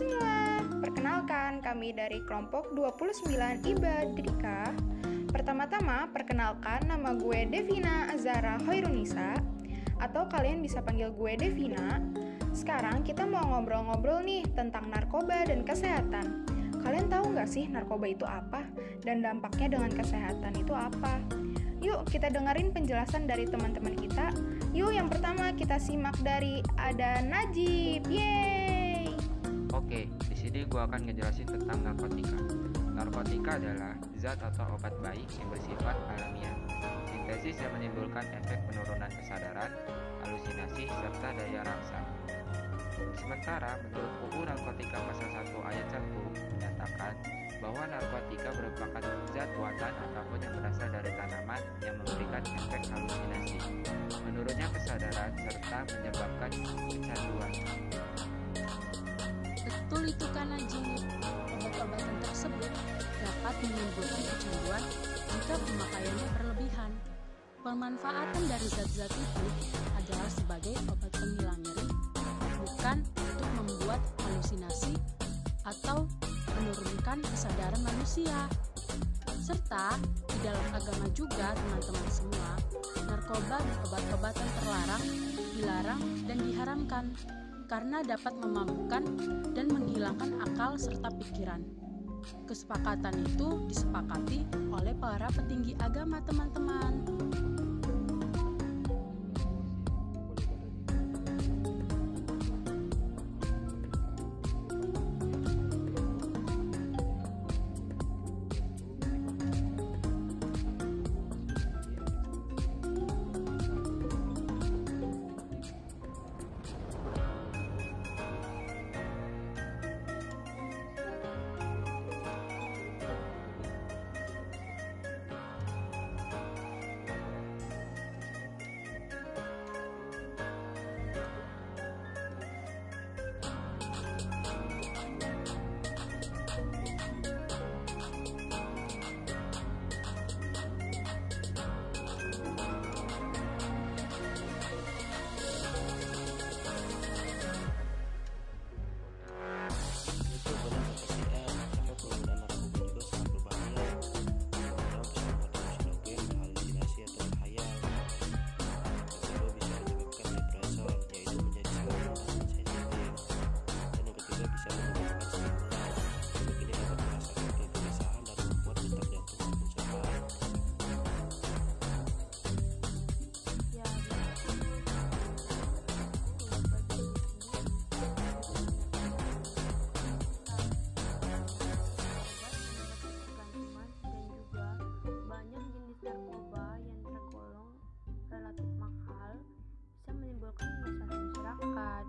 semua, perkenalkan kami dari kelompok 29 IBA Drika. Pertama-tama, perkenalkan nama gue Devina Azara Hoirunisa, atau kalian bisa panggil gue Devina. Sekarang kita mau ngobrol-ngobrol nih tentang narkoba dan kesehatan. Kalian tahu nggak sih narkoba itu apa? Dan dampaknya dengan kesehatan itu apa? Yuk kita dengerin penjelasan dari teman-teman kita. Yuk yang pertama kita simak dari ada Najib. Yeay! Oke, di sini gua akan ngejelasin tentang narkotika. Narkotika adalah zat atau obat baik yang bersifat alamiah. Sintesis yang menimbulkan efek penurunan kesadaran, halusinasi, serta daya rasa. Sementara menurut UU Narkotika pasal 1 ayat 1 menyatakan bahwa narkotika merupakan zat buatan ataupun yang berasal dari tanaman yang memberikan efek halusinasi, menurunnya kesadaran serta menyebabkan kecanduan. Itu kan Najib. Obat-obatan tersebut dapat menimbulkan kecanduan jika pemakaiannya berlebihan. Pemanfaatan dari zat-zat itu adalah sebagai obat penghilang nyeri, bukan untuk membuat halusinasi atau menurunkan kesadaran manusia. Serta di dalam agama juga teman-teman semua, narkoba dan obat-obatan terlarang, dilarang, dan diharamkan karena dapat memabukkan dan menghilangkan akal serta pikiran. Kesepakatan itu disepakati oleh para petinggi agama teman-teman.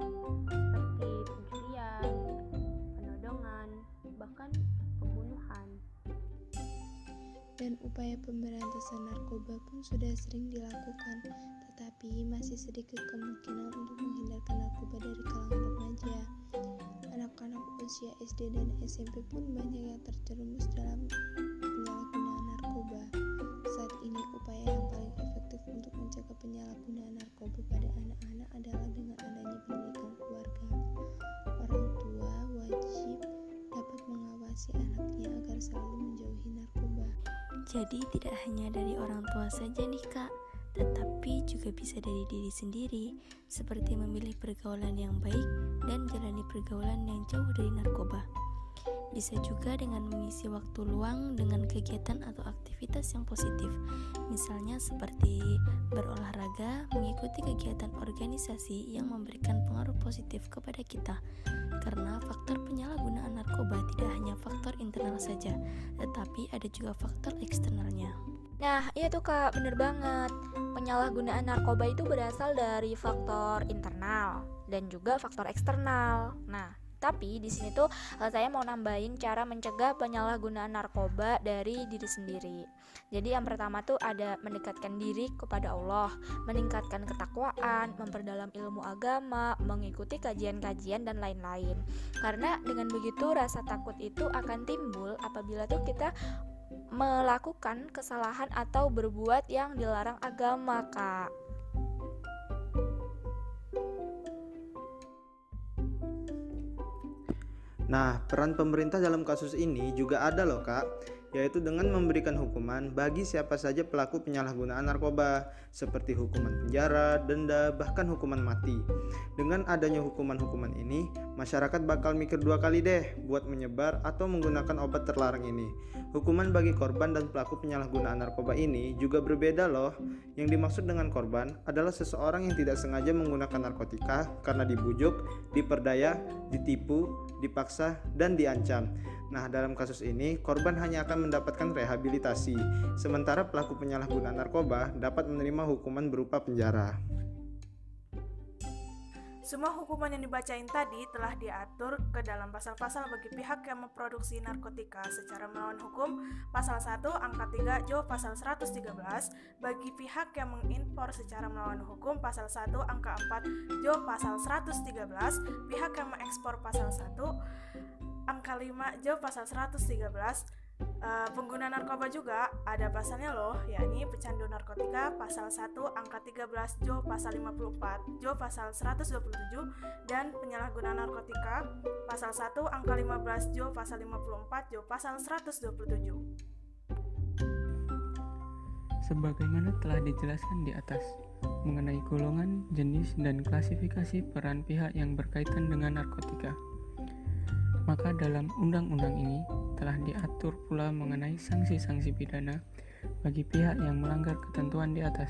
Seperti pencurian, penodongan, bahkan pembunuhan. dan upaya pemberantasan narkoba pun sudah sering dilakukan, tetapi masih sedikit kemungkinan untuk menghindarkan narkoba dari kalangan remaja. Anak-anak usia SD dan SMP pun banyak yang terjerumus dalam anak-anak adalah dengan adanya pendidikan keluarga. Orang tua wajib dapat mengawasi anaknya agar selalu menjauhi narkoba. Jadi tidak hanya dari orang tua saja nih kak, tetapi juga bisa dari diri sendiri, seperti memilih pergaulan yang baik dan jalani pergaulan yang jauh dari narkoba. Bisa juga dengan mengisi waktu luang dengan kegiatan atau aktivitas yang positif, misalnya seperti berolahraga, mengikuti kegiatan organisasi yang memberikan pengaruh positif kepada kita. Karena faktor penyalahgunaan narkoba tidak hanya faktor internal saja, tetapi ada juga faktor eksternalnya. Nah, iya tuh Kak, bener banget. Penyalahgunaan narkoba itu berasal dari faktor internal dan juga faktor eksternal. Nah, tapi di sini tuh eh, saya mau nambahin cara mencegah penyalahgunaan narkoba dari diri sendiri. Jadi yang pertama tuh ada mendekatkan diri kepada Allah, meningkatkan ketakwaan, memperdalam ilmu agama, mengikuti kajian-kajian dan lain-lain. Karena dengan begitu rasa takut itu akan timbul apabila tuh kita melakukan kesalahan atau berbuat yang dilarang agama, Kak. Nah, peran pemerintah dalam kasus ini juga ada loh, Kak yaitu dengan memberikan hukuman bagi siapa saja pelaku penyalahgunaan narkoba, seperti hukuman penjara, denda, bahkan hukuman mati. Dengan adanya hukuman-hukuman ini, masyarakat bakal mikir dua kali deh buat menyebar atau menggunakan obat terlarang ini. Hukuman bagi korban dan pelaku penyalahgunaan narkoba ini juga berbeda loh. Yang dimaksud dengan korban adalah seseorang yang tidak sengaja menggunakan narkotika karena dibujuk, diperdaya, ditipu, dipaksa, dan diancam. Nah, dalam kasus ini, korban hanya akan mendapatkan rehabilitasi, sementara pelaku penyalahgunaan narkoba dapat menerima hukuman berupa penjara. Semua hukuman yang dibacain tadi telah diatur ke dalam pasal-pasal bagi pihak yang memproduksi narkotika. Secara melawan hukum pasal 1 angka 3 Jo pasal 113 bagi pihak yang mengimpor secara melawan hukum pasal 1 angka 4 Jo pasal 113 pihak yang mengekspor pasal 1 angka 5 Jo pasal 113 Uh, pengguna narkoba juga ada pasalnya loh, yakni pecandu narkotika pasal 1 angka 13 Jo pasal 54, Jo pasal 127 dan penyalahguna narkotika pasal 1 angka 15 Jo pasal 54, Jo pasal 127. Sebagaimana telah dijelaskan di atas mengenai golongan, jenis, dan klasifikasi peran pihak yang berkaitan dengan narkotika. Maka dalam undang-undang ini telah diatur pula mengenai sanksi-sanksi pidana bagi pihak yang melanggar ketentuan di atas.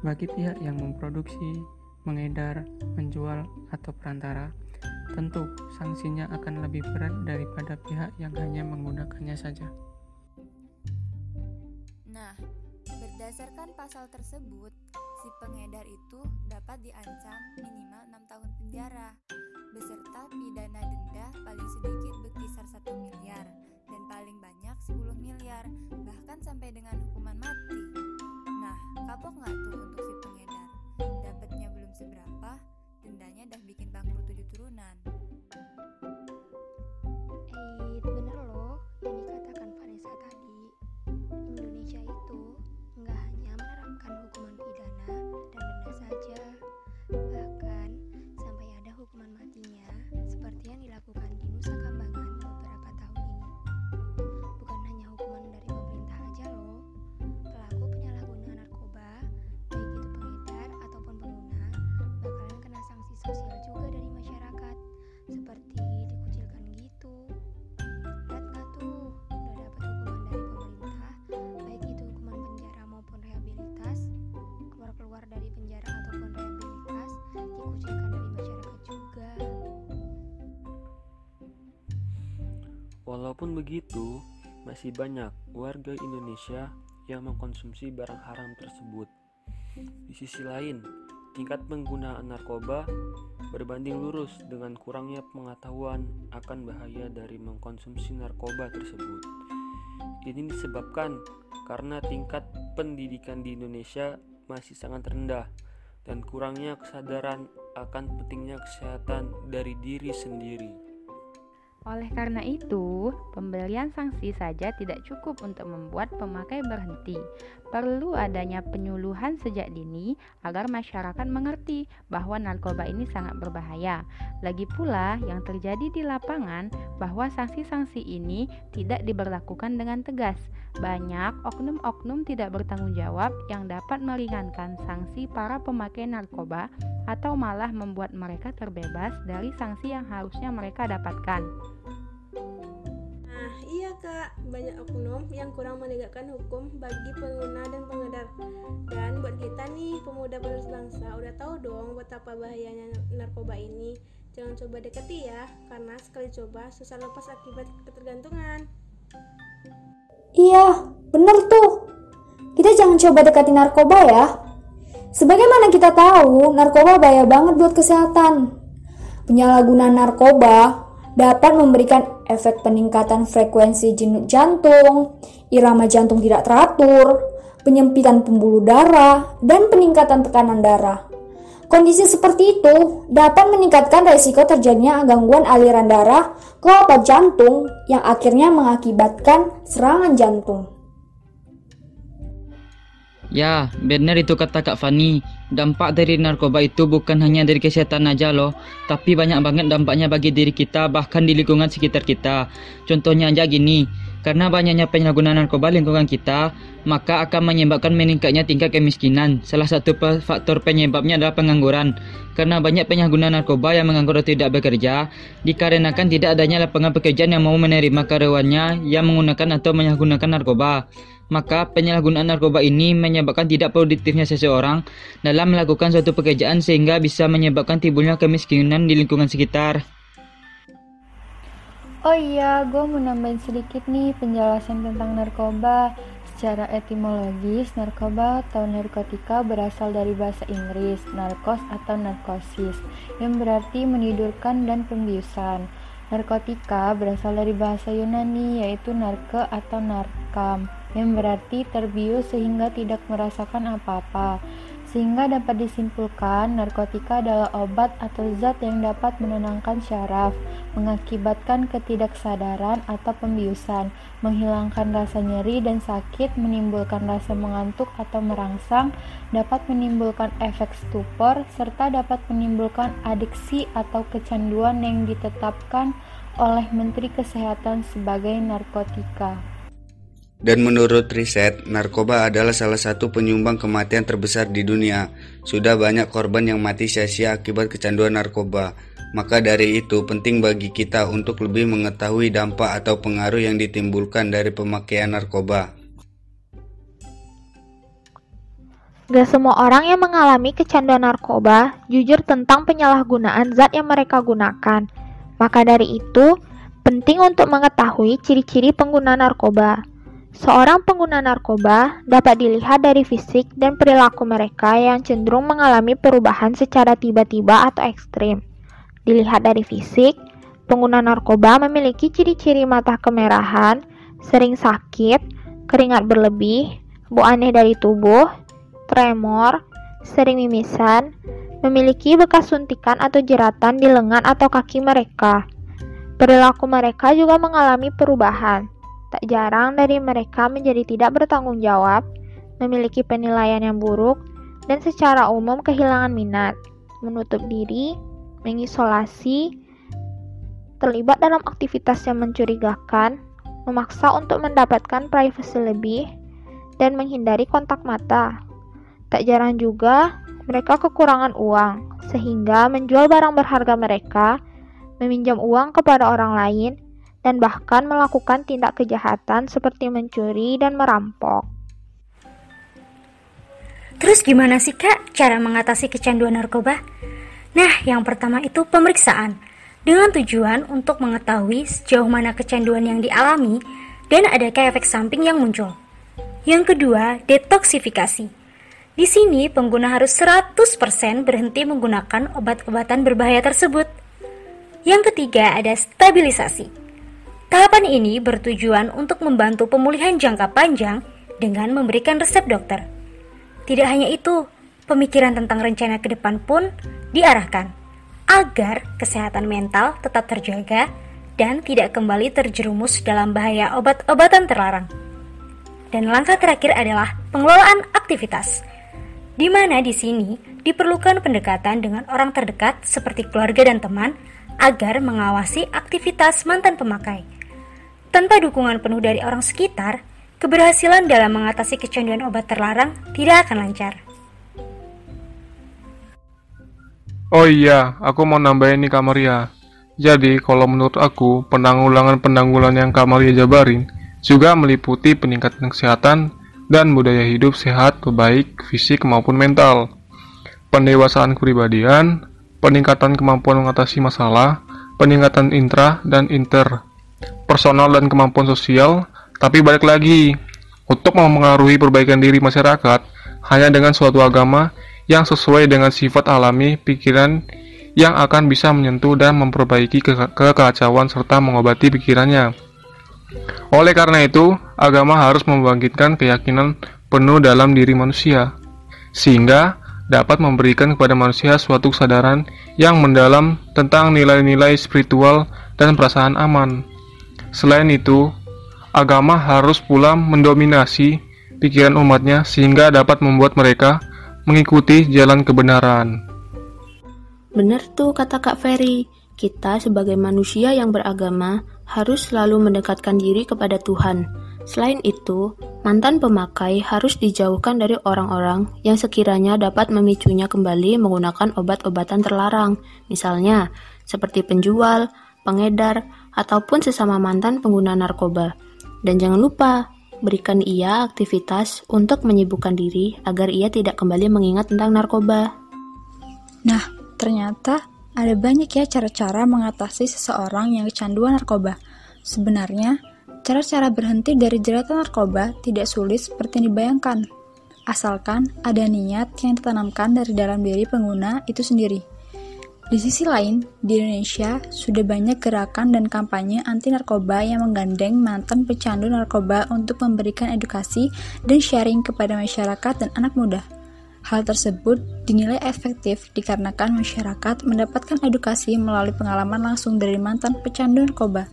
Bagi pihak yang memproduksi, mengedar, menjual, atau perantara, tentu sanksinya akan lebih berat daripada pihak yang hanya menggunakannya saja. Nah, berdasarkan pasal tersebut, si pengedar itu dapat diancam minimal 6 tahun penjara beserta pidana denda paling sedikit berkisar 1 miliar Walaupun begitu, masih banyak warga Indonesia yang mengkonsumsi barang haram tersebut. Di sisi lain, tingkat penggunaan narkoba berbanding lurus dengan kurangnya pengetahuan akan bahaya dari mengkonsumsi narkoba tersebut. Ini disebabkan karena tingkat pendidikan di Indonesia masih sangat rendah dan kurangnya kesadaran akan pentingnya kesehatan dari diri sendiri. Oleh karena itu, pemberian sanksi saja tidak cukup untuk membuat pemakai berhenti. Perlu adanya penyuluhan sejak dini agar masyarakat mengerti bahwa narkoba ini sangat berbahaya. Lagi pula, yang terjadi di lapangan bahwa sanksi-sanksi ini tidak diberlakukan dengan tegas. Banyak oknum-oknum tidak bertanggung jawab yang dapat meringankan sanksi para pemakai narkoba atau malah membuat mereka terbebas dari sanksi yang harusnya mereka dapatkan. Iya kak, banyak oknum yang kurang menegakkan hukum bagi pengguna dan pengedar. Dan buat kita nih, pemuda penerus bangsa, udah tahu dong betapa bahayanya narkoba ini. Jangan coba deketi ya, karena sekali coba susah lepas akibat ketergantungan. Iya, bener tuh. Kita jangan coba dekati narkoba ya. Sebagaimana kita tahu, narkoba bahaya banget buat kesehatan. Penyalahgunaan narkoba dapat memberikan efek peningkatan frekuensi jenuh jantung, irama jantung tidak teratur, penyempitan pembuluh darah, dan peningkatan tekanan darah. Kondisi seperti itu dapat meningkatkan resiko terjadinya gangguan aliran darah ke otot jantung yang akhirnya mengakibatkan serangan jantung. Ya, benar itu kata Kak Fani. Dampak dari narkoba itu bukan hanya dari kesehatan aja loh, tapi banyak banget dampaknya bagi diri kita bahkan di lingkungan sekitar kita. Contohnya aja gini, karena banyaknya penyalahgunaan narkoba lingkungan kita, maka akan menyebabkan meningkatnya tingkat kemiskinan. Salah satu faktor penyebabnya adalah pengangguran. Karena banyak penyalahguna narkoba yang menganggur atau tidak bekerja, dikarenakan tidak adanya lapangan pekerjaan yang mau menerima karyawannya yang menggunakan atau menyalahgunakan narkoba maka penyalahgunaan narkoba ini menyebabkan tidak produktifnya seseorang dalam melakukan suatu pekerjaan sehingga bisa menyebabkan timbulnya kemiskinan di lingkungan sekitar. Oh iya, gue mau nambahin sedikit nih penjelasan tentang narkoba. Secara etimologis, narkoba atau narkotika berasal dari bahasa Inggris, narkos atau narkosis, yang berarti menidurkan dan pembiusan. Narkotika berasal dari bahasa Yunani, yaitu narke atau narkam yang berarti terbius sehingga tidak merasakan apa-apa. Sehingga dapat disimpulkan narkotika adalah obat atau zat yang dapat menenangkan syaraf, mengakibatkan ketidaksadaran atau pembiusan, menghilangkan rasa nyeri dan sakit, menimbulkan rasa mengantuk atau merangsang, dapat menimbulkan efek stupor, serta dapat menimbulkan adiksi atau kecanduan yang ditetapkan oleh Menteri Kesehatan sebagai narkotika. Dan menurut riset, narkoba adalah salah satu penyumbang kematian terbesar di dunia. Sudah banyak korban yang mati sia-sia akibat kecanduan narkoba. Maka dari itu penting bagi kita untuk lebih mengetahui dampak atau pengaruh yang ditimbulkan dari pemakaian narkoba. Gak semua orang yang mengalami kecanduan narkoba jujur tentang penyalahgunaan zat yang mereka gunakan. Maka dari itu, penting untuk mengetahui ciri-ciri pengguna narkoba. Seorang pengguna narkoba dapat dilihat dari fisik dan perilaku mereka yang cenderung mengalami perubahan secara tiba-tiba atau ekstrim. Dilihat dari fisik, pengguna narkoba memiliki ciri-ciri mata kemerahan, sering sakit, keringat berlebih, bau aneh dari tubuh, tremor, sering mimisan, memiliki bekas suntikan atau jeratan di lengan atau kaki mereka. Perilaku mereka juga mengalami perubahan, Tak jarang dari mereka menjadi tidak bertanggung jawab, memiliki penilaian yang buruk, dan secara umum kehilangan minat, menutup diri, mengisolasi, terlibat dalam aktivitas yang mencurigakan, memaksa untuk mendapatkan privasi lebih, dan menghindari kontak mata. Tak jarang juga mereka kekurangan uang, sehingga menjual barang berharga mereka, meminjam uang kepada orang lain, dan bahkan melakukan tindak kejahatan seperti mencuri dan merampok. Terus gimana sih kak cara mengatasi kecanduan narkoba? Nah, yang pertama itu pemeriksaan dengan tujuan untuk mengetahui sejauh mana kecanduan yang dialami dan adakah efek samping yang muncul. Yang kedua, detoksifikasi. Di sini pengguna harus 100% berhenti menggunakan obat-obatan berbahaya tersebut. Yang ketiga ada stabilisasi. Tahapan ini bertujuan untuk membantu pemulihan jangka panjang dengan memberikan resep dokter. Tidak hanya itu, pemikiran tentang rencana ke depan pun diarahkan agar kesehatan mental tetap terjaga dan tidak kembali terjerumus dalam bahaya obat-obatan terlarang. Dan langkah terakhir adalah pengelolaan aktivitas, di mana di sini diperlukan pendekatan dengan orang terdekat seperti keluarga dan teman agar mengawasi aktivitas mantan pemakai tanpa dukungan penuh dari orang sekitar, keberhasilan dalam mengatasi kecanduan obat terlarang tidak akan lancar. Oh iya, aku mau nambahin nih Kak Maria. Jadi, kalau menurut aku, penanggulangan-penanggulangan yang Kak Maria jabarin juga meliputi peningkatan kesehatan dan budaya hidup sehat baik fisik maupun mental, pendewasaan kepribadian, peningkatan kemampuan mengatasi masalah, peningkatan intra dan inter personal dan kemampuan sosial, tapi balik lagi, untuk mempengaruhi perbaikan diri masyarakat hanya dengan suatu agama yang sesuai dengan sifat alami pikiran yang akan bisa menyentuh dan memperbaiki ke kekacauan serta mengobati pikirannya. Oleh karena itu, agama harus membangkitkan keyakinan penuh dalam diri manusia, sehingga dapat memberikan kepada manusia suatu kesadaran yang mendalam tentang nilai-nilai spiritual dan perasaan aman. Selain itu, agama harus pula mendominasi pikiran umatnya sehingga dapat membuat mereka mengikuti jalan kebenaran. Benar tuh kata Kak Ferry, kita sebagai manusia yang beragama harus selalu mendekatkan diri kepada Tuhan. Selain itu, mantan pemakai harus dijauhkan dari orang-orang yang sekiranya dapat memicunya kembali menggunakan obat-obatan terlarang, misalnya seperti penjual, pengedar, ataupun sesama mantan pengguna narkoba. Dan jangan lupa, berikan ia aktivitas untuk menyibukkan diri agar ia tidak kembali mengingat tentang narkoba. Nah, ternyata ada banyak ya cara-cara mengatasi seseorang yang kecanduan narkoba. Sebenarnya, cara-cara berhenti dari jeratan narkoba tidak sulit seperti yang dibayangkan. Asalkan ada niat yang ditanamkan dari dalam diri pengguna itu sendiri. Di sisi lain, di Indonesia sudah banyak gerakan dan kampanye anti narkoba yang menggandeng mantan pecandu narkoba untuk memberikan edukasi dan sharing kepada masyarakat dan anak muda. Hal tersebut dinilai efektif dikarenakan masyarakat mendapatkan edukasi melalui pengalaman langsung dari mantan pecandu narkoba.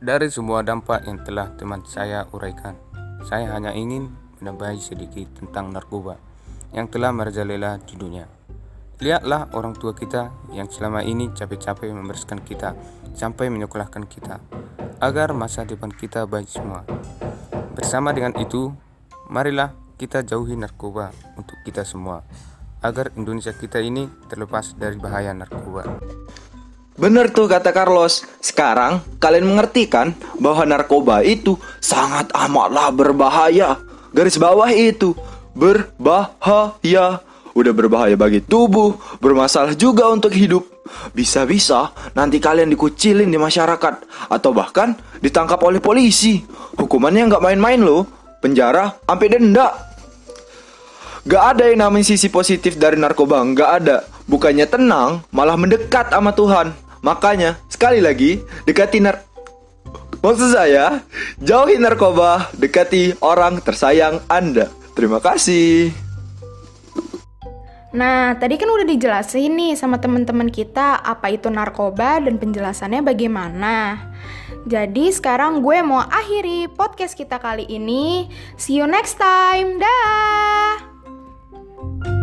Dari semua dampak yang telah teman saya uraikan, saya hanya ingin menambahi sedikit tentang narkoba yang telah merajalela di dunia. Lihatlah orang tua kita yang selama ini capek-capek membersihkan kita sampai menyekolahkan kita agar masa depan kita baik semua. Bersama dengan itu, marilah kita jauhi narkoba untuk kita semua agar Indonesia kita ini terlepas dari bahaya narkoba. Bener tuh kata Carlos. Sekarang kalian mengerti kan bahwa narkoba itu sangat amatlah berbahaya. Garis bawah itu berbahaya. Udah berbahaya bagi tubuh, bermasalah juga untuk hidup. Bisa-bisa nanti kalian dikucilin di masyarakat atau bahkan ditangkap oleh polisi. Hukumannya nggak main-main loh, penjara sampai denda. Gak ada yang namanya sisi positif dari narkoba, nggak ada. Bukannya tenang, malah mendekat sama Tuhan. Makanya, sekali lagi, dekati nar... Maksud saya, jauhi narkoba, dekati orang tersayang Anda. Terima kasih. Nah, tadi kan udah dijelasin nih sama teman-teman kita apa itu narkoba dan penjelasannya bagaimana. Jadi sekarang gue mau akhiri podcast kita kali ini. See you next time. Dah.